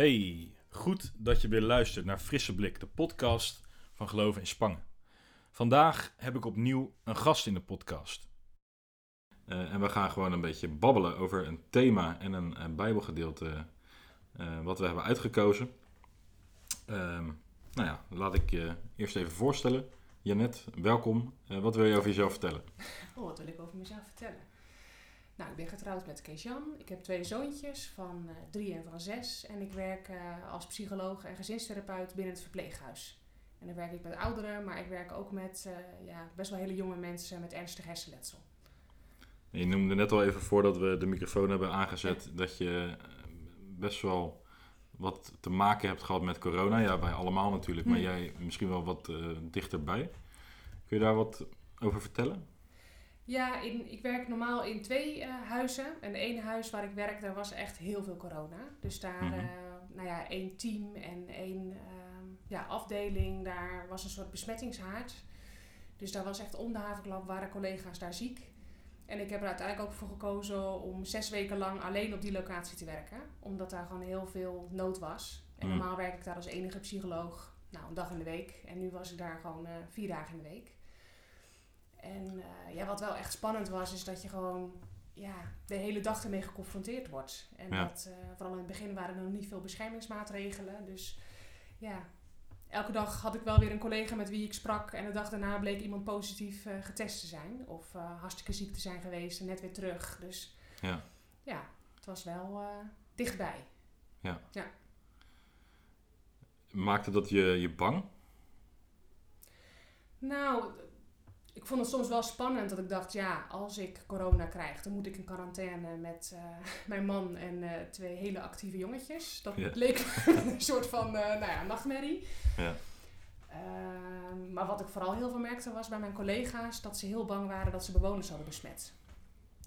Hey, goed dat je weer luistert naar Frisse Blik, de podcast van Geloven in Spangen. Vandaag heb ik opnieuw een gast in de podcast. Eh, en we gaan gewoon een beetje babbelen over een thema en een, een bijbelgedeelte eh, wat we hebben uitgekozen. Ehm, nou ja, laat ik je eerst even voorstellen. Janet, welkom. Eh, wat wil je over jezelf vertellen? Oh, wat wil ik over mezelf vertellen? Nou, ik ben getrouwd met Kees-Jan. Ik heb twee zoontjes van eh, drie en van zes. En ik werk eh, als psycholoog en gezinstherapeut binnen het verpleeghuis. En dan werk ik met ouderen, maar ik werk ook met eh, ja, best wel hele jonge mensen met ernstig hersenletsel. Je noemde net al even voordat we de microfoon hebben aangezet dat je best wel wat te maken hebt gehad met corona. Ja, wij allemaal natuurlijk, maar Hmm. jij misschien wel wat dichterbij. Kun je daar wat over vertellen? Ja, in, ik werk normaal in twee eh, huizen. En de ene huis waar ik werk, daar was echt heel veel corona. Dus daar, Mhm. eh, nou ja, één team en één ehm, ja, afdeling, daar was een soort besmettingshaard. Dus daar was echt om de havenklap, waren collega's daar ziek. En ik heb er uiteindelijk ook voor gekozen om zes weken lang alleen op die locatie te werken. Omdat daar gewoon heel veel nood was. En Mm. normaal werk ik daar als enige psycholoog, nou, een dag in de week. En nu was ik daar gewoon eh, vier dagen in de week. En eh, ja, wat wel echt spannend was, is dat je gewoon ja, de hele dag ermee geconfronteerd wordt. En Ja. dat, eh, vooral in het begin waren er nog niet veel beschermingsmaatregelen. Dus ja, elke dag had ik wel weer een collega met wie ik sprak. En de dag daarna bleek iemand positief eh, getest te zijn. Of hartstikke ziek te zijn geweest en net weer terug. Dus Ja. ja, het was wel dichtbij. Maakte dat je, je bang? Nou, ik vond het soms wel spannend dat ik dacht, ja, als ik corona krijg, dan moet ik in quarantaine met eh, mijn man en eh, twee hele actieve jongetjes. Dat Ja. leek een soort van, eh, nou ja, nachtmerrie. Ja. Ehm, maar wat ik vooral heel veel merkte was bij mijn collega's dat ze heel bang waren dat ze bewoners hadden besmet.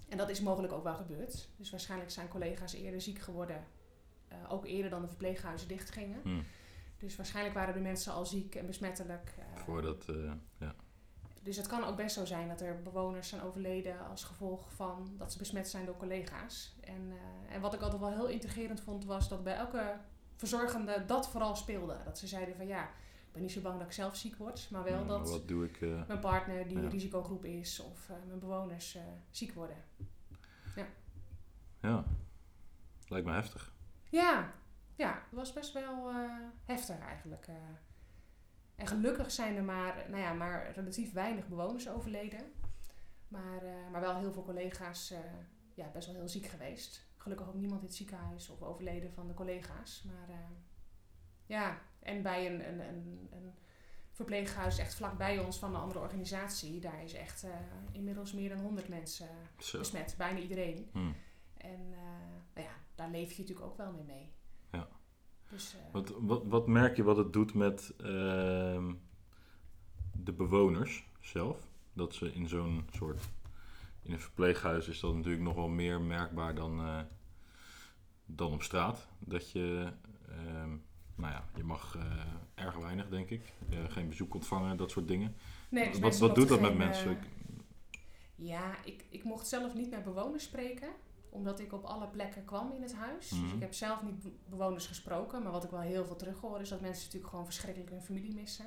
En dat is mogelijk ook wel gebeurd. Dus waarschijnlijk zijn collega's eerder ziek geworden, ook eerder dan de verpleeghuizen dichtgingen. Hm. Dus waarschijnlijk waren de mensen al ziek en besmettelijk. Voordat, ja. Dus het kan ook best zo zijn dat er bewoners zijn overleden als gevolg van dat ze besmet zijn door collega's. En, eh, en wat ik altijd wel heel intrigerend vond, was dat bij elke verzorgende dat vooral speelde. Dat ze zeiden van ja, ik ben niet zo bang dat ik zelf ziek word, maar wel Ja, dat Wat doe ik? eh, mijn partner die Ja. risicogroep is of eh, mijn bewoners ziek worden. ja, lijkt me heftig. Ja, ja, het was best wel heftig eigenlijk. En gelukkig zijn er maar, nou ja, maar relatief weinig bewoners overleden. Maar, eh, maar wel heel veel collega's eh, ja, best wel heel ziek geweest. Gelukkig ook niemand in het ziekenhuis of overleden van de collega's. Maar eh, ja, en bij een, een, een, een verpleeghuis echt vlakbij ons van een andere organisatie, daar is echt inmiddels meer dan 100 mensen besmet. Bijna iedereen. Hm. En nou ja, daar leef je natuurlijk ook wel mee mee. Dus, eh, Wat, wat, wat merk je wat het doet met ehm, de bewoners zelf? Dat ze in zo'n soort. In een verpleeghuis is dat natuurlijk nog wel meer merkbaar dan, eh, dan op straat. Dat je. ehm, nou ja, je mag eh, erg weinig, denk ik. Geen bezoek ontvangen, dat soort dingen. nee, dus wat wat doet dat met mensen? ja, ik, ik mocht zelf niet met bewoners spreken. Omdat ik op alle plekken kwam in het huis. Dus Mhm. ik heb zelf niet be- bewoners gesproken. Maar wat ik wel heel veel terughoor is dat mensen natuurlijk gewoon verschrikkelijk hun familie missen.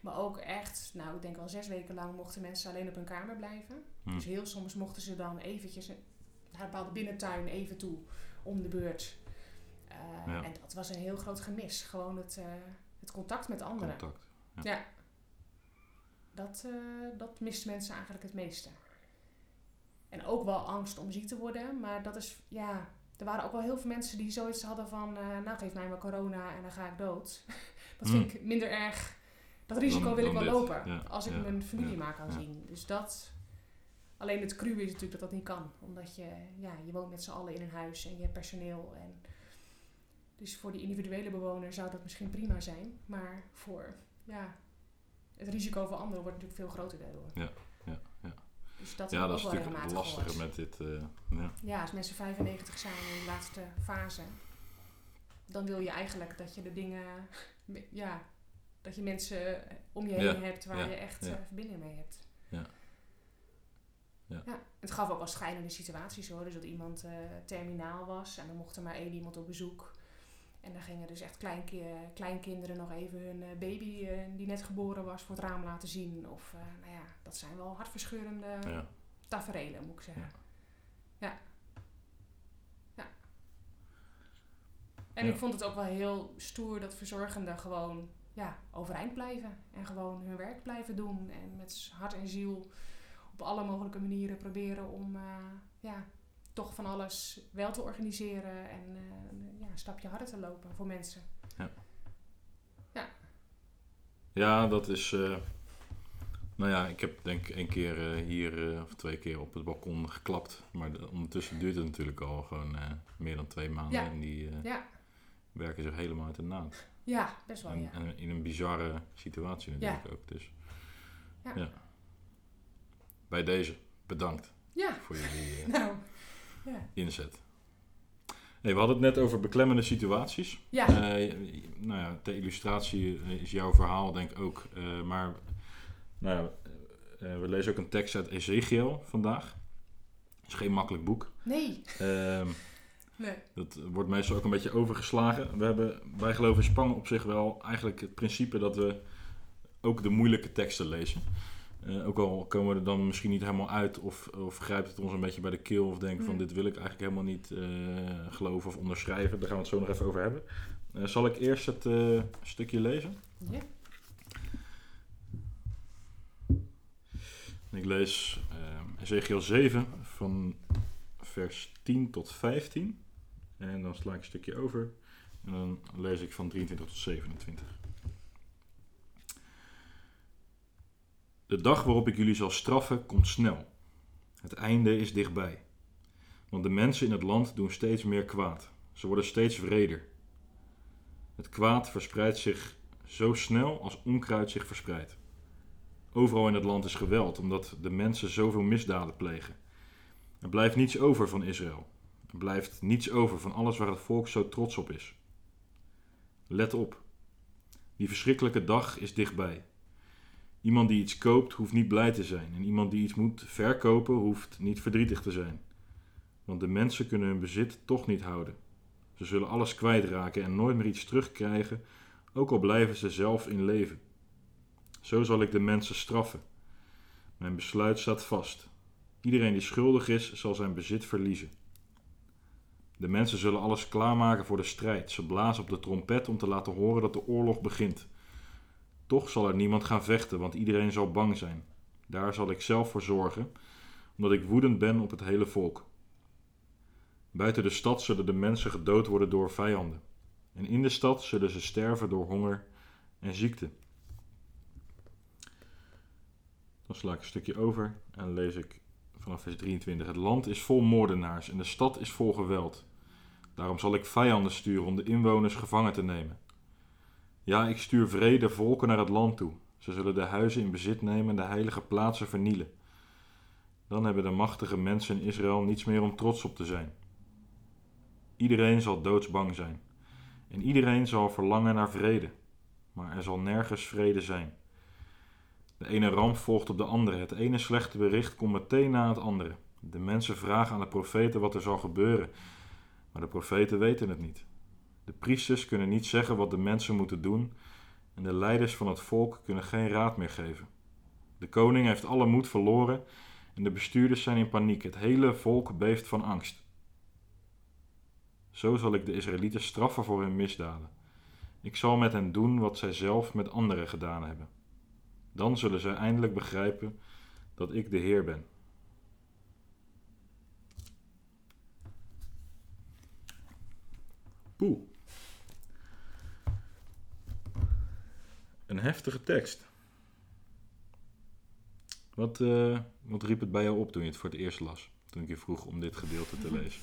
Maar ook echt, nou ik denk wel zes weken lang mochten mensen alleen op hun kamer blijven. Hm. Dus heel soms mochten ze dan eventjes naar een bepaalde binnentuin even toe om de beurt. Eh, Ja. En dat was een heel groot gemis. Gewoon het, eh, het contact met anderen. Contact. Ja. Dat, eh, dat mist mensen eigenlijk het meeste. En ook wel angst om ziek te worden. Maar dat is, ja... Er waren ook wel heel veel mensen die zoiets hadden van... eh, nou, geef mij maar corona en dan ga ik dood. dat vind ik minder erg... Dat risico Dan- wil ik wel dit. lopen. Ja, Als ik ja, mijn familie ja, maar kan zien. Dus dat... Alleen het cruwe is natuurlijk dat dat niet kan. Omdat je, ja, je woont met z'n allen in een huis en je hebt personeel. En dus voor die individuele bewoner zou dat misschien prima zijn. Maar voor ja, het risico voor anderen wordt natuurlijk veel groter daardoor. Ja. Dus dat Ja, dat is ook wel natuurlijk het regelmatig lastige gehoord. met dit. eh, ja. Ja, als mensen 95 zijn in de laatste fase, dan wil je eigenlijk dat je de dingen, ja, dat je mensen om je heen Ja, hebt waar ja, je echt eh, verbinding mee hebt. Ja. Ja. het gaf ook wel schijnende situaties hoor. Dus dat iemand eh, terminaal was en dan mocht er maar één iemand op bezoek. En dan gingen dus echt kleinki kleinkinderen nog even hun eh, baby eh, die net geboren was voor het raam laten zien. Of eh, nou ja, dat zijn wel hartverscheurende Ja. taferelen, moet ik zeggen. Ja. ja. En Ja. ik vond het ook wel heel stoer dat verzorgenden gewoon ja, overeind blijven. En gewoon hun werk blijven doen. En met hart en ziel op alle mogelijke manieren proberen om ja, toch van alles wel te organiseren. En eh, ja, een stapje harder te lopen voor mensen. Ja, dat is. eh, nou ja, ik heb denk ik één keer eh, hier eh, of twee keer op het balkon geklapt. Maar de- ondertussen duurt het natuurlijk al gewoon eh, meer dan twee maanden. Ja. En die eh, Ja, werken zich helemaal uit de naad. ja best wel En, ja. en in een bizarre situatie natuurlijk ook. Dus Ja. ja. Bij deze bedankt Ja, voor jullie eh, nou. Ja. inzet. Hey, we hadden het net over beklemmende situaties. Ja, Eh, nou ja, ter illustratie is jouw verhaal denk ik ook. eh, maar nou ja, eh, we lezen ook een tekst uit Ezekiel vandaag. Het is geen makkelijk boek. nee. Ehm, nee. dat wordt meestal ook een beetje overgeslagen. We hebben, wij geloven in Spangen op zich wel eigenlijk het principe dat we ook de moeilijke teksten lezen. Eh, ook al komen we er dan misschien niet helemaal uit of, of grijpt het ons een beetje bij de keel of denken van dit wil ik eigenlijk helemaal niet eh, geloven of onderschrijven. Daar gaan we het zo nog even over hebben. Eh, zal ik eerst het stukje lezen? Ja. Ik lees Ezekiel 7 van vers 10 tot 15. En dan sla ik een stukje over. En dan lees ik van 23 tot 27. De dag waarop ik jullie zal straffen komt snel. Het einde is dichtbij. Want de mensen in het land doen steeds meer kwaad. Ze worden steeds wreder. Het kwaad verspreidt zich zo snel als onkruid zich verspreidt. Overal in het land is geweld, omdat de mensen zoveel misdaden plegen. Er blijft niets over van Israël. Er blijft niets over van alles waar het volk zo trots op is. Let op. Die verschrikkelijke dag is dichtbij. Iemand die iets koopt hoeft niet blij te zijn. En iemand die iets moet verkopen hoeft niet verdrietig te zijn. Want de mensen kunnen hun bezit toch niet houden. Ze zullen alles kwijtraken en nooit meer iets terugkrijgen, ook al blijven ze zelf in leven. Zo zal ik de mensen straffen. Mijn besluit staat vast. Iedereen die schuldig is, zal zijn bezit verliezen. De mensen zullen alles klaarmaken voor de strijd. Ze blazen op de trompet om te laten horen dat de oorlog begint. Toch zal er niemand gaan vechten, want iedereen zal bang zijn. Daar zal ik zelf voor zorgen, omdat ik woedend ben op het hele volk. Buiten de stad zullen de mensen gedood worden door vijanden. En in de stad zullen ze sterven door honger en ziekte. Dan sla ik een stukje over en lees ik vanaf vers 23. Het land is vol moordenaars en de stad is vol geweld. Daarom zal ik vijanden sturen om de inwoners gevangen te nemen. Ja, ik stuur vrede volken naar het land toe. Ze zullen de huizen in bezit nemen en de heilige plaatsen vernielen. Dan hebben de machtige mensen in Israël niets meer om trots op te zijn. Iedereen zal doodsbang zijn. En iedereen zal verlangen naar vrede. Maar er zal nergens vrede zijn. De ene ramp volgt op de andere. Het ene slechte bericht komt meteen na het andere. De mensen vragen aan de profeten wat er zal gebeuren. Maar de profeten weten het niet. De priesters kunnen niet zeggen wat de mensen moeten doen. En de leiders van het volk kunnen geen raad meer geven. De koning heeft alle moed verloren. En de bestuurders zijn in paniek. Het hele volk beeft van angst. Zo zal ik de Israëlieten straffen voor hun misdaden. Ik zal met hen doen wat zij zelf met anderen gedaan hebben. Dan zullen zij eindelijk begrijpen dat ik de Heer ben. Poeh. Een heftige tekst. Wat, eh, wat riep het bij jou op toen je het voor het eerst las? Toen ik je vroeg om dit gedeelte te lezen.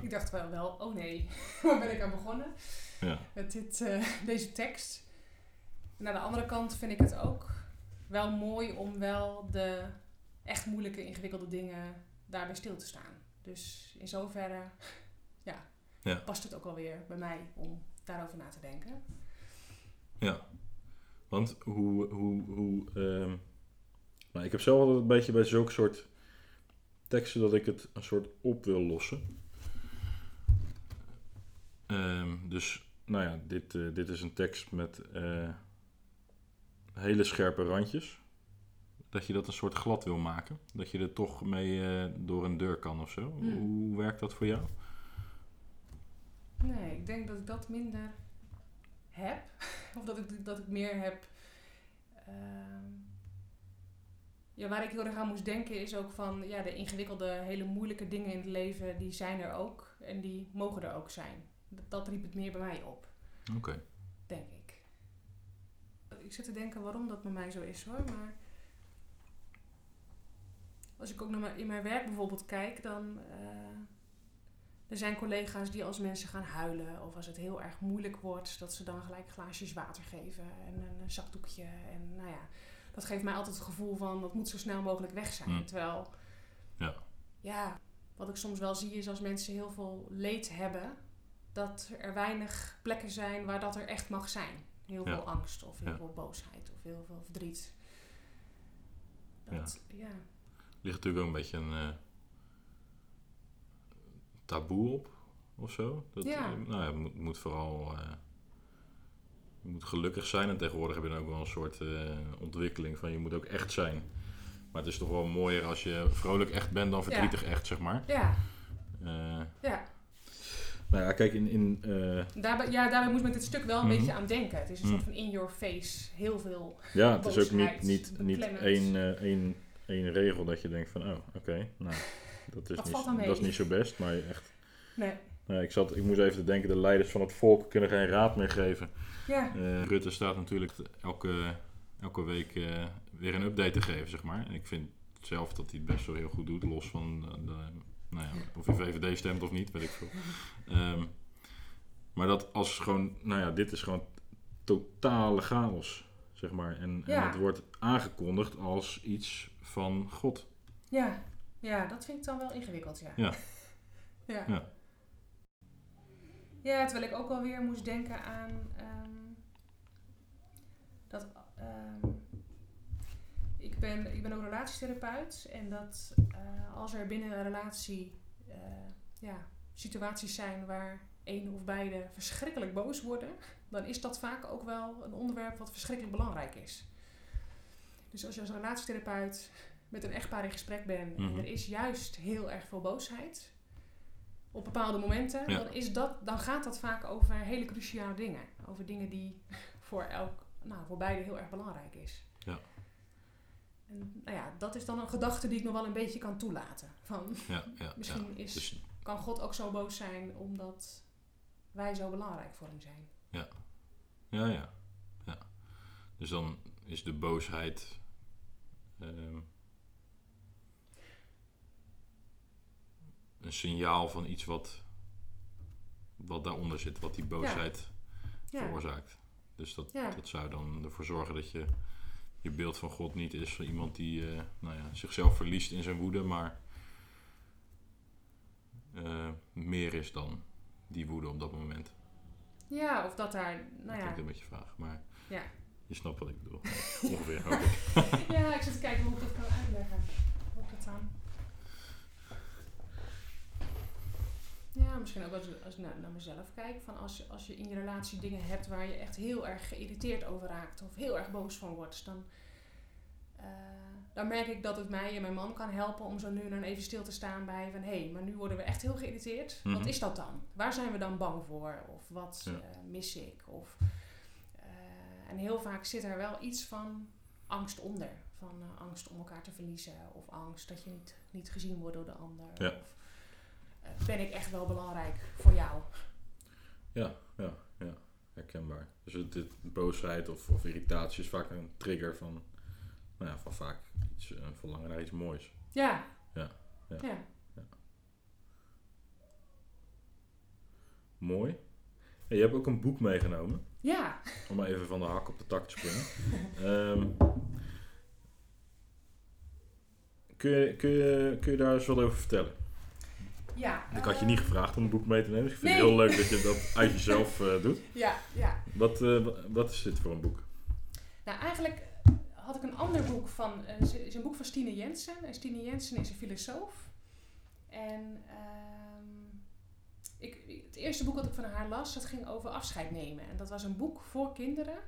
Ik dacht wel, wel, oh nee, waar ben ik aan begonnen? Ja, Met dit, eh, deze tekst. En aan de andere kant vind ik het ook wel mooi om wel de echt moeilijke, ingewikkelde dingen daarbij stil te staan. Dus in zoverre ja, Ja. past het ook alweer bij mij om daarover na te denken. ja. Want hoe... hoe, hoe ehm, nou, ik heb zelf altijd een beetje bij zulke soort teksten dat ik het een soort op wil lossen. Ehm, dus nou ja, dit, eh, dit is een tekst met eh, hele scherpe randjes. Dat je dat een soort glad wil maken. Dat je er toch mee eh, door een deur kan of zo. Hmm. Hoe werkt dat voor jou? Nee, ik denk dat ik dat minder heb. Of dat ik, dat ik meer heb. ehm, ja, waar ik heel erg aan moest denken is ook van ja, de ingewikkelde, hele moeilijke dingen in het leven, die zijn er ook. En die mogen er ook zijn. Dat, dat riep het meer bij mij op, Oké. denk ik. Ik zit te denken waarom dat bij mij zo is hoor. Maar als ik ook naar mijn, in mijn werk bijvoorbeeld kijk, dan. eh, er zijn collega's die als mensen gaan huilen of als het heel erg moeilijk wordt, dat ze dan gelijk glaasjes water geven en een, zakdoekje. En nou ja, dat geeft mij altijd het gevoel van dat moet zo snel mogelijk weg zijn. Hmm. Terwijl, Ja. ja, wat ik soms wel zie is als mensen heel veel leed hebben, dat er weinig plekken zijn waar dat er echt mag zijn. Heel Ja. veel angst of heel Ja. veel boosheid of heel veel verdriet. Dat, ja. ligt natuurlijk ook een beetje een eh, taboe op of zo. Dat, Ja. eh, nou ja, het moet, moet vooral. eh, je moet gelukkig zijn en tegenwoordig heb je dan ook wel een soort eh, ontwikkeling van je moet ook echt zijn. Maar het is toch wel mooier als je vrolijk echt bent dan verdrietig echt, zeg maar. Ja, ja. nou ja, kijk, in. in eh, Daarbij, ja, daarbij moet ik met dit stuk wel een Mhm. beetje aan denken. Het is een Mhm. soort van in your face. Heel veel. ja, het is ook niet, niet, niet één, eh, één, één regel dat je denkt van, oh, oké, nou, dat is, Dat niet, dat is niet zo best, maar echt. Nee. Ik, zat, ik moest even te denken, de leiders van het volk kunnen geen raad meer geven. Ja. Eh, Rutte staat natuurlijk elke, elke week eh, weer een update te geven, zeg maar. En ik vind zelf dat hij het best wel heel goed doet, los van eh, de, nou ja, of je VVD stemt of niet, weet ik veel. Ehm, maar dat als gewoon, nou ja, dit is gewoon totale chaos, zeg maar. En, en het wordt aangekondigd als iets van God. Ja. Ja, dat vind ik dan wel ingewikkeld, ja. Ja. ja. Ja. Ja, terwijl ik ook wel weer moest denken aan ehm, dat ehm, ik, ben, ik ben ook relatietherapeut en dat eh, als er binnen een relatie eh, ja, situaties zijn waar één of beide verschrikkelijk boos worden, dan is dat vaak ook wel een onderwerp wat verschrikkelijk belangrijk is. Dus als je als relatietherapeut met een echtpaar in gesprek Mhm. en er is juist heel erg veel boosheid op bepaalde momenten, Ja. dan, is dat, dan gaat dat vaak over hele cruciale dingen. Over dingen die voor, elk, nou, voor beide heel erg belangrijk is. Ja. En nou ja, dat is dan een gedachte die ik nog wel een beetje kan toelaten. Van, Ja, ja, Misschien ja. is- Dus, kan God ook zo boos zijn omdat wij zo belangrijk voor hem zijn? ja, ja, ja. Dus dan is de boosheid. ehm, een signaal van iets wat, wat daaronder zit, wat die boosheid Ja, veroorzaakt. Dus dat, Ja. dat zou dan ervoor zorgen dat je je beeld van God niet is van iemand die eh, nou ja, zichzelf verliest in zijn woede, maar eh, meer is dan die woede op dat moment. ja of dat daar, dat nou ja. klinkt een beetje vaag, maar Ja. je snapt wat ik bedoel. Ongeveer. ja, ik zit te kijken hoe ik dat kan uitleggen. Hoe ik dat dan... Misschien ook als, als ik naar, naar mezelf kijk. Van als, je- als je in je relatie dingen hebt waar je echt heel erg geïrriteerd over raakt. Of heel erg boos van wordt. Dan, eh, dan merk ik dat het mij en mijn man kan helpen om zo nu en dan even stil te staan bij van... Hé, hey, maar nu worden we echt heel geïrriteerd. Wat Mhm. is dat dan? Waar zijn we dan bang voor? Of wat Ja. eh, mis ik? Of, eh, en heel vaak zit er wel iets van angst onder. Van angst om elkaar te verliezen. Of angst dat je niet, niet gezien wordt door de ander. Ja. Of ben ik echt wel belangrijk voor jou? Ja, ja, ja, herkenbaar. Dus het, dit boosheid of, of irritatie is vaak een trigger van, nou ja, van vaak iets, een verlangen naar iets moois. Ja. Ja, ja. ja. Mooi. En je hebt ook een boek meegenomen. Ja. Om maar even van de hak op de tak te springen. Ehm, kun, je, kun, je, kun je daar eens wat over vertellen? Ja. Ik had je eh, niet gevraagd om een boek mee te nemen. Dus ik vind Nee. het heel leuk dat je dat uit jezelf eh, doet. Ja, ja. Wat, eh, wa- wat is dit voor een boek? Nou, eigenlijk had ik een ander boek van... Het is een boek van Stine Jensen. En Stine Jensen is een filosoof. En ehm, ik, het eerste boek wat ik van haar las, dat ging over afscheid nemen. En dat was een boek voor kinderen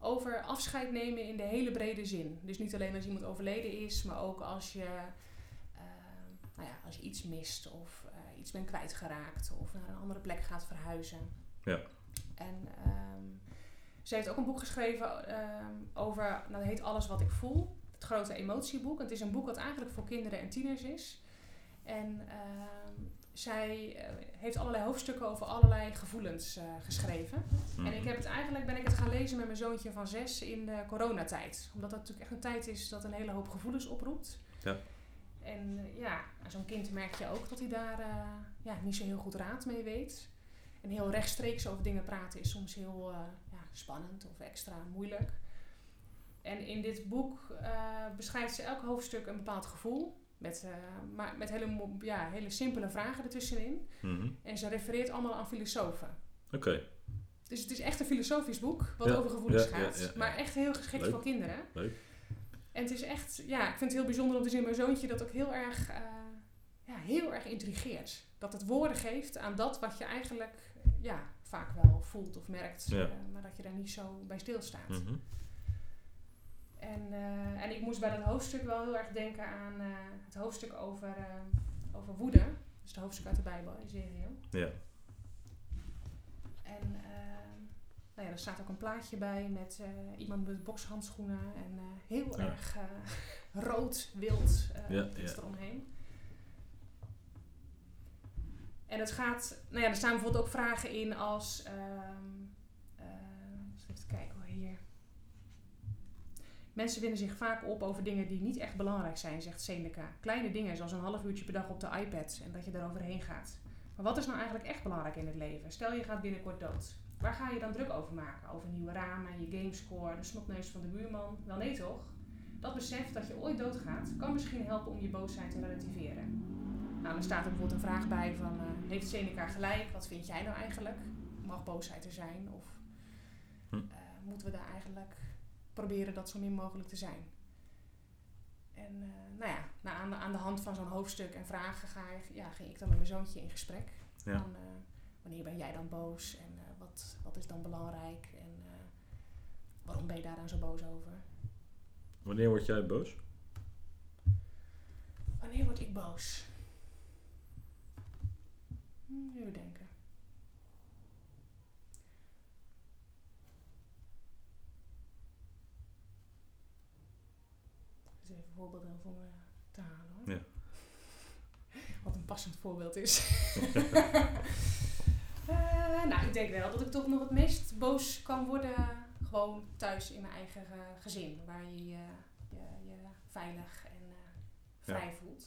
over afscheid nemen in de hele brede zin. Dus niet alleen als iemand overleden is, maar ook als je, nou ja, als je iets mist of uh, iets bent kwijtgeraakt of naar een andere plek gaat verhuizen. Ja. En um, ze heeft ook een boek geschreven um, over, nou, dat heet Alles wat ik voel. Het grote emotieboek. Het is een boek dat eigenlijk voor kinderen en tieners is. En uh, zij uh, heeft allerlei hoofdstukken over allerlei gevoelens uh, geschreven. Mm. En ik heb het eigenlijk ben ik het gaan lezen met mijn zoontje van zes in de coronatijd. Omdat dat natuurlijk echt een tijd is dat een hele hoop gevoelens oproept. Ja. En uh, ja, zo'n kind merk je ook dat hij daar ja, niet zo heel goed raad mee weet. En heel rechtstreeks over dingen praten is soms heel ja, spannend of extra moeilijk. En in dit boek beschrijft ze elk hoofdstuk een bepaald gevoel. Met, maar met hele, ja, hele simpele vragen ertussenin. Mm -hmm. En ze refereert allemaal aan filosofen. Oké. Okay. Dus het is echt een filosofisch boek, wat Ja, over gevoelens ja, gaat. Maar echt heel geschikt Leuk. voor kinderen. Leuk. En het is echt, ja, ik vind het heel bijzonder om te zien. Mijn zoontje dat ook heel erg, eh, ja, heel erg intrigeert. Dat het woorden geeft aan dat wat je eigenlijk, ja, vaak wel voelt of merkt. Ja. eh, maar dat je daar niet zo bij stilstaat. Mhm. En, eh, en ik moest bij dat hoofdstuk wel heel erg denken aan eh, het hoofdstuk over, eh, over woede. Dus het hoofdstuk uit de Bijbel, Ezekiel. Ja. En ehm, nou ja, er staat ook een plaatje bij met eh, iemand met bokshandschoenen en eh, heel Ja. erg eh, rood, wild Ja, iets eromheen. En het gaat, nou ja, er staan bijvoorbeeld ook vragen in als, ehm eh, even kijken hoor, hier. Mensen winden zich vaak op over dingen die niet echt belangrijk zijn, zegt Seneca. Kleine dingen, zoals een half uurtje per dag op de iPad en dat je eroverheen gaat. Maar wat is nou eigenlijk echt belangrijk in het leven? Stel je gaat binnenkort dood. Waar ga je dan druk over maken? Over nieuwe ramen, je gamescore, de snotneus van de buurman? Wel nee toch? Dat besef dat je ooit doodgaat, kan misschien helpen om je boosheid te relativeren. Nou, dan staat er bijvoorbeeld een vraag bij van, eh, heeft Seneca gelijk? Wat vind jij nou eigenlijk? Mag boosheid er zijn? Of Hm. eh, moeten we daar eigenlijk proberen dat zo min mogelijk te zijn? En eh, nou ja, nou, aan, de, aan de hand van zo'n hoofdstuk en vragen ga ik, ja, ging ik dan met mijn zoontje in gesprek. Ja. Van, wanneer ben jij dan boos en wat, wat is dan belangrijk en eh, waarom ben je daar dan zo boos over? Wanneer word jij boos? Wanneer word ik boos? Hm, even denken. Dus even voorbeelden voor me te halen hoor. Ja. Wat een passend voorbeeld is. Eh, nou, ik denk wel dat ik toch nog het meest boos kan worden gewoon thuis in mijn eigen eh, gezin. Waar je je, je, je veilig en eh, vrij voelt.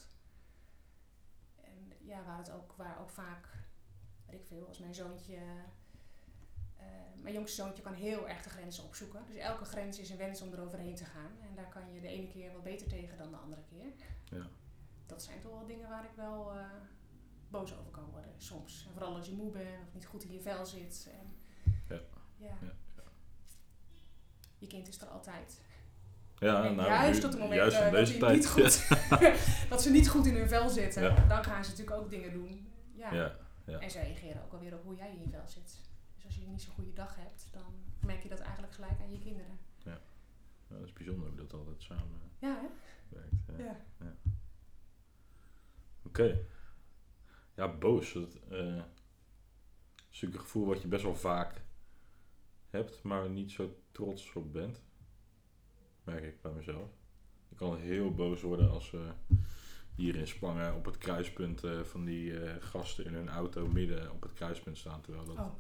En ja, waar het ook, waar ook vaak, weet ik veel, als mijn zoontje... eh, mijn jongste zoontje kan heel erg de grenzen opzoeken. Dus elke grens is een wens om eroverheen te gaan. En daar kan je de ene keer wat beter tegen dan de andere keer. Ja. Dat zijn toch wel dingen waar ik wel eh, boos over kan worden soms. En vooral als je moe bent of niet goed in je vel zit. En, Ja. ja. Ja, Je kind is er altijd. Ja, en nou, juist op het moment juist eh, dat, deze die tijd. niet goed, dat ze niet goed in hun vel zitten, Ja. dan gaan ze natuurlijk ook dingen doen. Ja. Ja, ja. En ze reageren ook alweer op hoe jij in je vel zit. Dus als je niet zo'n goede dag hebt, dan merk je dat eigenlijk gelijk aan je kinderen. Ja, dat is bijzonder hoe dat altijd samen Ja, hè? werkt. Ja. Ja. Oké. Ja, boos. Dat eh, is natuurlijk een gevoel wat je best wel vaak hebt, maar niet zo trots op bent. Merk ik bij mezelf. Ik kan heel boos worden als we hier in Spangen op het kruispunt eh, van die eh, gasten in hun auto midden op het kruispunt staan. Terwijl dat, Oh,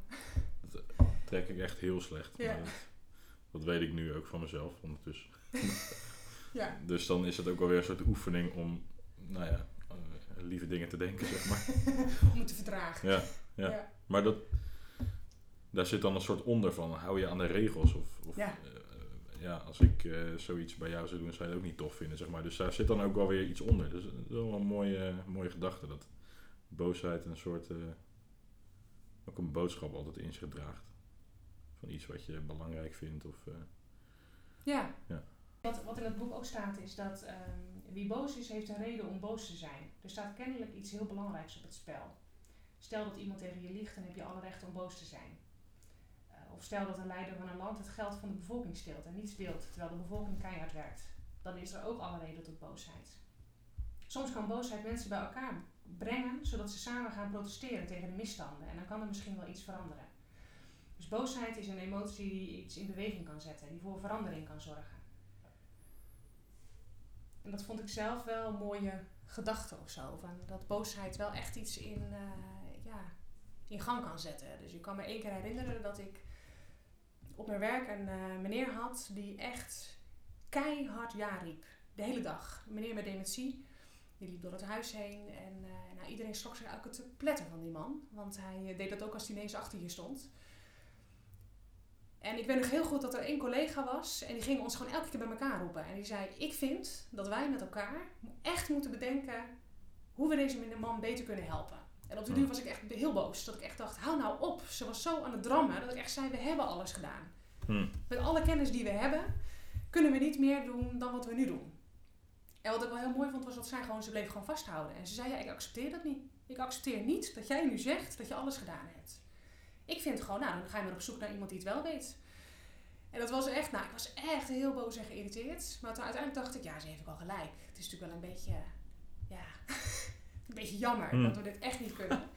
dat trek ik echt heel slecht. Ja. Dat, dat weet ik nu ook van mezelf ondertussen. ja. Dus dan is het ook alweer een soort oefening om, nou ja, lieve dingen te denken, zeg maar. Om het te verdragen. Ja, ja. Maar dat, daar zit dan een soort onder van, hou je aan de regels? Of, of Ja. eh, ja, als ik eh, zoiets bij jou zou doen, zou je het ook niet tof vinden, zeg maar. Dus daar zit dan ook wel weer iets onder. Dus dat is wel een mooie, mooie gedachte, dat boosheid een soort, eh, ook een boodschap altijd in zich draagt. Van iets wat je belangrijk vindt of... eh, Ja. Ja. Wat, wat in het boek ook staat is dat ehm, wie boos is, heeft een reden om boos te zijn. Er staat kennelijk iets heel belangrijks op het spel. Stel dat iemand tegen je liegt, dan heb je alle recht om boos te zijn. Eh, of stel dat een leider van een land het geld van de bevolking steelt en niets deelt, terwijl de bevolking keihard werkt. Dan is er ook alle reden tot boosheid. Soms kan boosheid mensen bij elkaar brengen, zodat ze samen gaan protesteren tegen de misstanden. En dan kan er misschien wel iets veranderen. Dus boosheid is een emotie die iets in beweging kan zetten, die voor verandering kan zorgen. En dat vond ik zelf wel een mooie gedachte of zo. Van dat boosheid wel echt iets in, eh, ja, in gang kan zetten. Dus ik kan me één keer herinneren dat ik op mijn werk een eh, meneer had die echt keihard ja riep. De hele dag. Meneer met dementie. Die liep door het huis heen en eh, nou, iedereen schrok zich eigenlijk te pletten van die man. Want hij deed dat ook als hij ineens achter je stond. En ik weet nog heel goed dat er één collega was en die ging ons gewoon elke keer bij elkaar roepen. En die zei, ik vind dat wij met elkaar echt moeten bedenken hoe we deze man beter kunnen helpen. En op de duur was ik echt heel boos. Dat ik echt dacht, hou nou op. Ze was zo aan het drammen dat ik echt zei, we hebben alles gedaan. Hm. Met alle kennis die we hebben, kunnen we niet meer doen dan wat we nu doen. En wat ik wel heel mooi vond, was dat zij gewoon, ze bleef gewoon vasthouden. En ze zei, ja, ik accepteer dat niet. Ik accepteer niet dat jij nu zegt dat je alles gedaan hebt. Ik vind gewoon, nou, dan ga je maar op zoek naar iemand die het wel weet. En dat was echt, nou, ik was echt heel boos en geïrriteerd. Maar toen uiteindelijk dacht ik, ja, ze heeft ook al gelijk. Het is natuurlijk wel een beetje, ja, een beetje jammer Hmm. dat we dit echt niet kunnen.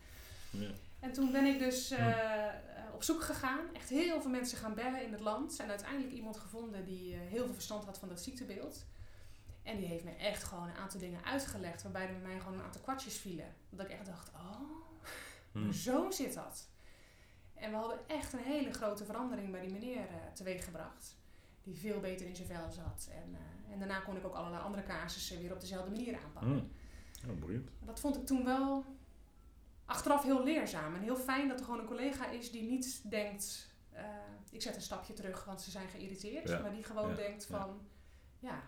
Ja. En toen ben ik dus eh, eh, op zoek gegaan. Echt heel veel mensen gaan bellen in het land. En uiteindelijk iemand gevonden die eh, heel veel verstand had van dat ziektebeeld. En die heeft me echt gewoon een aantal dingen uitgelegd. Waarbij er bij mij gewoon een aantal kwartjes vielen. Dat ik echt dacht, oh, Hm. zo zit dat. En we hadden echt een hele grote verandering bij die meneer eh teweeggebracht. Die veel beter in zijn vel zat. En, eh, en daarna kon ik ook allerlei andere casussen weer op dezelfde manier aanpakken. Hm. Oh, boeiend. Dat vond ik toen wel achteraf heel leerzaam. En heel fijn dat er gewoon een collega is die niet denkt... eh, ik zet een stapje terug, want ze zijn geïrriteerd. Ja. Maar die gewoon Ja. denkt van... Ja,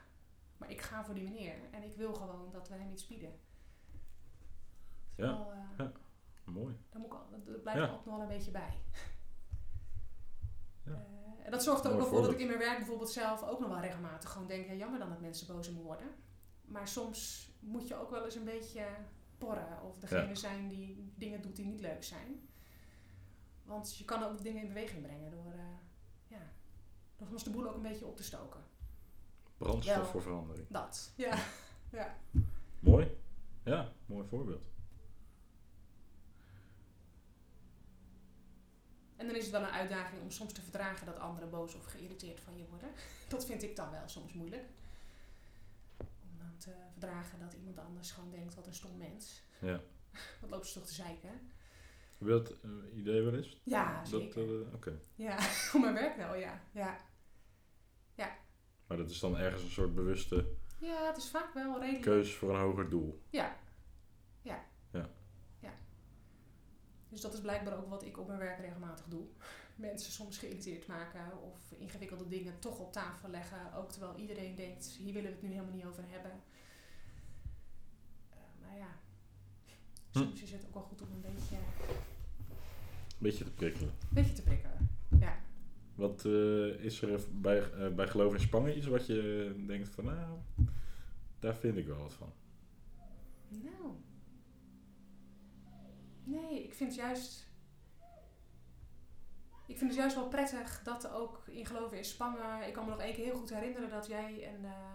maar ik ga voor die meneer. En ik wil gewoon dat we hem iets bieden. Ja. Wel, Ja. Mooi. daar moet ik al, dat blijft Ja. ook nog wel een beetje bij. Ja. Eh, en dat zorgt er ook wel voor dat ik in mijn werk bijvoorbeeld zelf ook nog wel regelmatig gewoon denk, ja, jammer dan dat mensen boos op me worden. Maar soms moet je ook wel eens een beetje porren of degene Ja. zijn die dingen doet die niet leuk zijn. Want je kan ook dingen in beweging brengen door, eh, ja, door soms de boel ook een beetje op te stoken. Brandstof Wel. voor verandering. Dat, ja. ja. Mooi. Ja, mooi voorbeeld. En dan is het wel een uitdaging om soms te verdragen dat anderen boos of geïrriteerd van je worden. Dat vind ik dan wel soms moeilijk. Om dan te verdragen dat iemand anders gewoon denkt, wat een stom mens. Ja. Wat loopt ze toch te zeiken? Heb je dat eh, idee wel eens? Ja, Dat, zeker. eh, Oké. Ja, op mijn werk wel, ja. ja. Maar dat is dan ergens een soort bewuste Ja, het is vaak wel redelijk. keuze voor een hoger doel. Ja. Ja. Ja. Ja. Dus dat is blijkbaar ook wat ik op mijn werk regelmatig doe. Mensen soms geïrriteerd maken of ingewikkelde dingen toch op tafel leggen. Ook terwijl iedereen denkt, hier willen we het nu helemaal niet over hebben. Eh, maar ja, Hm. soms is het ook wel goed om een beetje, Beetje te prikkelen. een beetje te prikkelen. Ja. Wat eh, is er bij, eh, bij Geloof in Spangen iets wat je denkt van, nou, daar vind ik wel wat van. Nou. Nee, ik vind juist. Ik vind het juist wel prettig dat er ook in geloven in Spangen. Ik kan me nog één keer heel goed herinneren dat jij een. eh,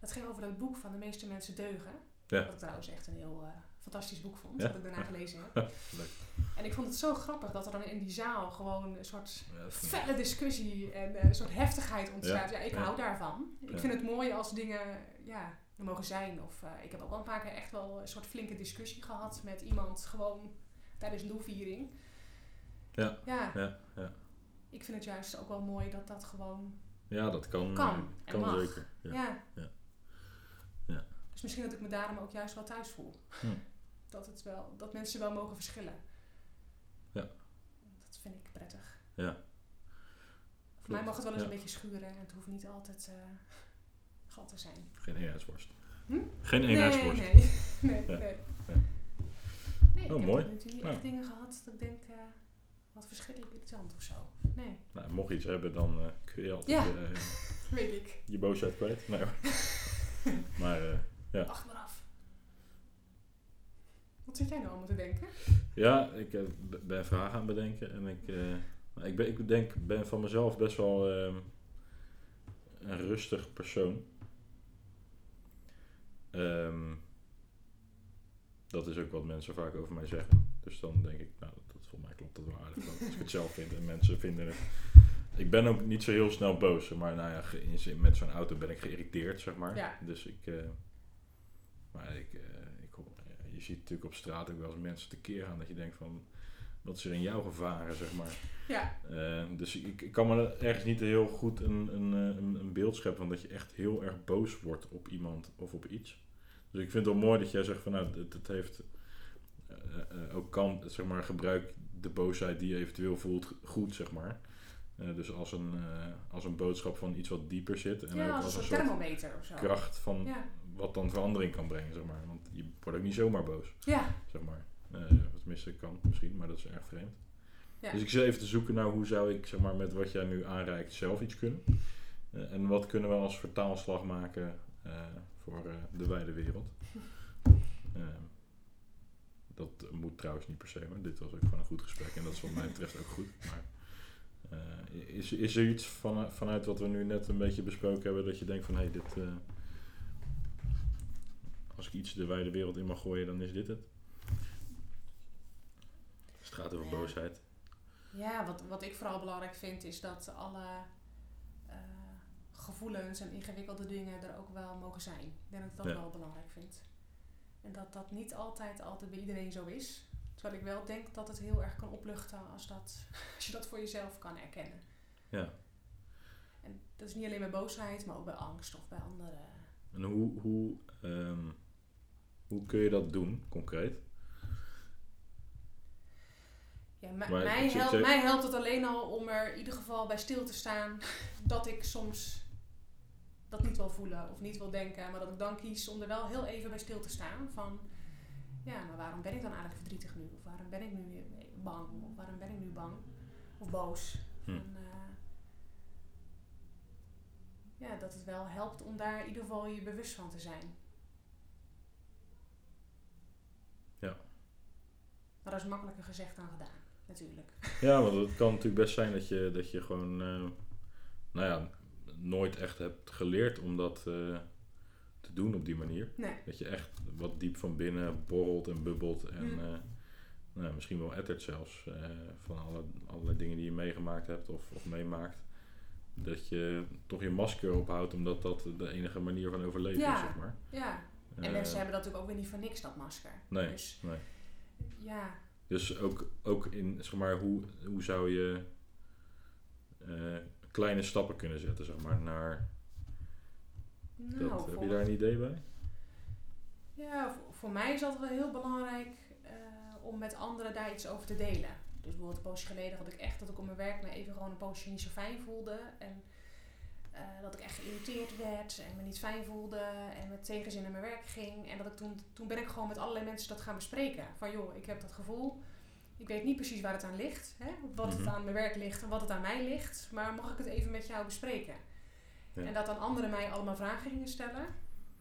dat ging over dat boek van de meeste mensen deugen. Ja. Wat ik trouwens echt een heel eh, fantastisch boek vond. Ja. Dat ik daarna gelezen heb. Leuk. En ik vond het zo grappig dat er dan in die zaal gewoon een soort Ja, felle discussie en eh, een soort heftigheid ontstaat. Ja, ik hou daarvan. Ik vind het mooi als dingen ja, mogen zijn. Of eh, ik heb ook wel een paar keer echt wel een soort flinke discussie gehad met iemand gewoon tijdens een. Ja. Ja, Ja, ja. ik vind het juist ook wel mooi dat dat gewoon ja, dat kan, Kan eh, en kan mag. zeker. Ja. Ja. Ja. Ja. Dus misschien dat ik me daarom ook juist wel thuis voel. Hm. Dat, het wel, dat mensen wel mogen verschillen. Ja. Dat vind ik prettig. Ja. Voor mij mag het wel eens een beetje schuren en het hoeft niet altijd eh zijn. Geen eenheidsworst. Hm? Geen eenheidsworst. nee, nee. Nee. Nee, ik Oh, heb mooi. toe niet Nou. echt dingen gehad dat ik denk, eh, wat verschrikkelijk irritant of zo. Nee, Nou, mocht je iets hebben, dan eh, kun je altijd Ja. eh, weet ik. je boosheid kwijt. Nee, maar Ja. Wacht maar af. Wat zit jij nou allemaal te denken? Ja, ik ben vragen aan het bedenken. En ik, ik, ben, ik denk, ben van mezelf best wel ehm, een rustig persoon. Ehm, dat is ook wat mensen vaak over mij zeggen. Dus dan denk ik, nou, dat, dat volgens mij klopt dat wel aardig. Als ik het zelf vind en mensen vinden het. Ik ben ook niet zo heel snel boos. Maar nou ja, in met zo'n auto ben ik geïrriteerd, zeg maar. Ja. Dus ik... eh, maar ik, eh, ik je ziet natuurlijk op straat ook wel eens mensen tekeer gaan dat je denkt van... Wat is er in jou gevaren, zeg maar. Ja, Eh, dus ik, ik kan me ergens niet heel goed een, een, eh, een, een beeld scheppen van dat je echt heel erg boos wordt op iemand of op iets. Dus ik vind het wel mooi dat jij zegt van nou, het, het heeft eh, ook kan, zeg maar, gebruik de boosheid die je eventueel voelt goed, zeg maar. Dus als een, als een boodschap van iets wat dieper zit en ja ook als als een soort soort thermometer of zo. kracht van Ja. wat dan verandering kan brengen, zeg maar. Want je wordt ook niet zomaar boos, Ja, zeg maar. Eh, of tenminste, kan misschien, maar dat is erg vreemd. Ja. Dus ik zit even te zoeken naar hoe zou ik, zeg maar, met wat jij nu aanreikt zelf iets kunnen. Eh, en wat kunnen we als vertaalslag maken eh, voor de wijde wereld. Eh, dat moet trouwens niet per se, maar dit was ook gewoon een goed gesprek. En dat is wat mij betreft ook goed. Maar is, is er iets van, vanuit wat we nu net een beetje besproken hebben, dat je denkt van, hé, hey, dit... als ik iets de wijde wereld in mag gooien, dan is dit het. Het gaat over Ja. boosheid. ja wat, wat ik vooral belangrijk vind is dat alle eh, gevoelens en ingewikkelde dingen er ook wel mogen zijn. Ik denk dat ik dat Ja. wel belangrijk vind. En dat dat niet altijd, altijd bij iedereen zo is. Terwijl ik wel denk dat het heel erg kan opluchten als, dat, als je dat voor jezelf kan erkennen. Ja. En dat is niet alleen bij boosheid, maar ook bij angst of bij andere. En hoe, hoe, ehm, hoe kun je dat doen, concreet? Ja, mij, Maar helpt, zeg- mij helpt het alleen al om er in ieder geval bij stil te staan dat ik soms dat niet wil voelen of niet wil denken, maar dat ik dan kies om er wel heel even bij stil te staan van ja, maar waarom ben ik dan eigenlijk verdrietig nu? Of waarom ben ik nu bang? Of waarom ben ik nu bang? Of boos? Hm. Eh, ja, dat het wel helpt om daar in ieder geval je bewust van te zijn. Ja. Maar dat is makkelijker gezegd dan gedaan, natuurlijk. Ja, want het kan natuurlijk best zijn dat je, dat je gewoon, eh, nou ja, nooit echt hebt geleerd om dat eh, te doen op die manier. Nee. Dat je echt wat diep van binnen borrelt en bubbelt en Mm. eh, nou, misschien wel ettert zelfs van alle, allerlei dingen die je meegemaakt hebt of, of meemaakt. Dat je toch je masker ophoudt omdat dat de enige manier van overleven Ja. is, zeg maar. Ja, en mensen hebben dat natuurlijk ook weer niet voor niks, dat masker. Nee, Dus nee. ja, Dus ook, ook in, zeg maar, hoe, hoe zou je eh, kleine stappen kunnen zetten, zeg maar, naar nou, dat. Heb je daar een idee bij? ja, voor, voor mij is dat wel heel belangrijk eh, om met anderen daar iets over te delen. Dus bijvoorbeeld een poosje geleden had ik echt dat ik op mijn werk me even gewoon een poosje niet zo fijn voelde. En eh, dat ik echt geïrriteerd werd en me niet fijn voelde en met tegenzin naar mijn werk ging. En dat ik toen, toen ben ik gewoon met allerlei mensen dat gaan bespreken. Van joh, ik heb dat gevoel. Ik weet niet precies waar het aan ligt. Hè? Wat het Mhm. aan mijn werk ligt en wat het aan mij ligt. Maar mag ik het even met jou bespreken? Ja. En dat dan anderen mij allemaal vragen gingen stellen.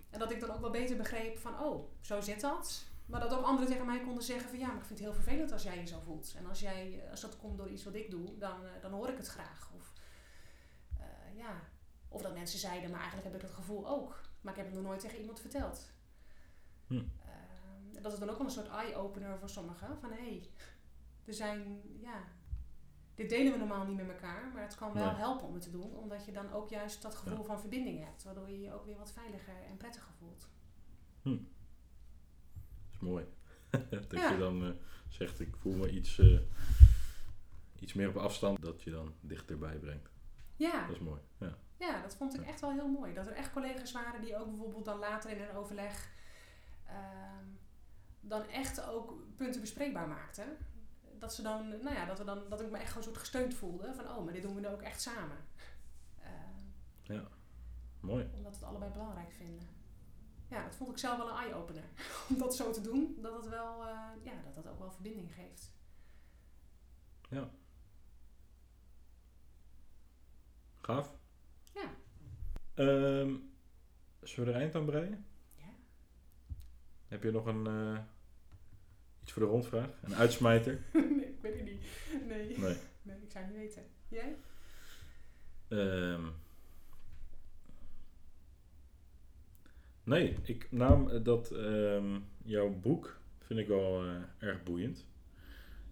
En dat ik dan ook wel beter begreep van, oh, zo zit dat. Maar dat ook anderen tegen mij konden zeggen van, ja, maar ik vind het heel vervelend als jij je zo voelt. En als, jij, als dat komt door iets wat ik doe, dan, eh, dan hoor ik het graag. Of, eh, ja. Of dat mensen zeiden, maar eigenlijk heb ik het gevoel ook. Maar ik heb het nog nooit tegen iemand verteld. Hm. Ehm, dat is dan ook wel een soort eye-opener voor sommigen. Van, hé, hey, er zijn, ja... Dit delen we normaal niet met elkaar, maar het kan wel Nee. helpen om het te doen, omdat je dan ook juist dat gevoel Ja. van verbinding hebt, waardoor je je ook weer wat veiliger en prettiger voelt. Dat is mooi. dat Ja. je dan eh, zegt, ik voel me iets, eh, iets meer op afstand, dat je dan dichterbij brengt. Ja, Dat is mooi. Ja. Ja, dat vond ik Ja. echt wel heel mooi. Dat er echt collega's waren die ook bijvoorbeeld dan later in een overleg ehm, dan echt ook punten bespreekbaar maakten. Dat ze dan, nou ja, dat, we dan, dat ik me echt gewoon soort gesteund voelde van, oh, maar dit doen we nu ook echt samen. Ehm, Mooi. omdat we het allebei belangrijk vinden. Ja, dat vond ik zelf wel een eye-opener. Om dat zo te doen, dat het wel, eh, ja, dat dat ook wel verbinding geeft. Gaaf. Ehm, zullen we er eind aan breien? Ja. Heb je nog een, eh, Iets voor de rondvraag? Een uitsmijter? nee, ik weet het niet. Nee. Nee. nee, ik zou het niet weten. Jij? Ehm. nee, ik naam dat ehm, jouw boek vind ik wel eh, erg boeiend.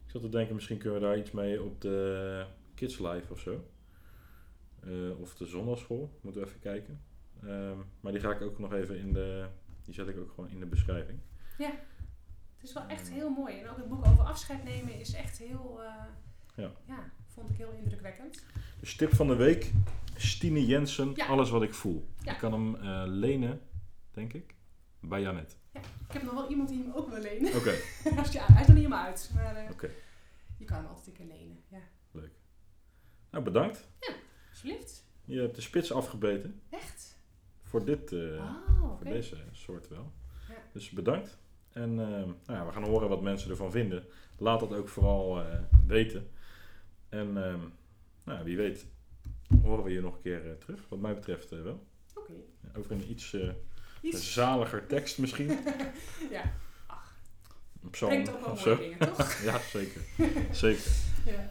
Ik zat te denken, misschien kunnen we daar iets mee op de Kids Life of zo. Eh, of de zondagschool, moeten we even kijken. Ehm, maar die ga ik ook nog even in de, die zet ik ook gewoon in de beschrijving. Het is wel echt heel mooi. En ook het boek over afscheid nemen is echt heel... eh, Ja. ja, vond ik heel indrukwekkend. De tip van de week, Stine Jensen, Ja. Alles wat ik voel. Ja. Je kan hem eh, lenen, denk ik, bij Janet. Ik heb nog wel iemand die hem ook wil lenen. Oké, hij is nog niet helemaal uit. Maar Oké. je kan hem altijd een keer lenen. Ja, nou bedankt. Je hebt de spits afgebeten. Echt? Voor dit, eh, oh, voor deze soort wel. Ja. Dus bedankt. En eh, nou ja, we gaan horen wat mensen ervan vinden. Laat dat ook vooral eh, weten. En ehm, nou, wie weet horen we je nog een keer terug. Wat mij betreft wel. Oké. Over een iets Iets. zaliger tekst misschien. ja, Een psalm brengt ook wel mooie dingen, toch? Ja, zeker. zeker. ja.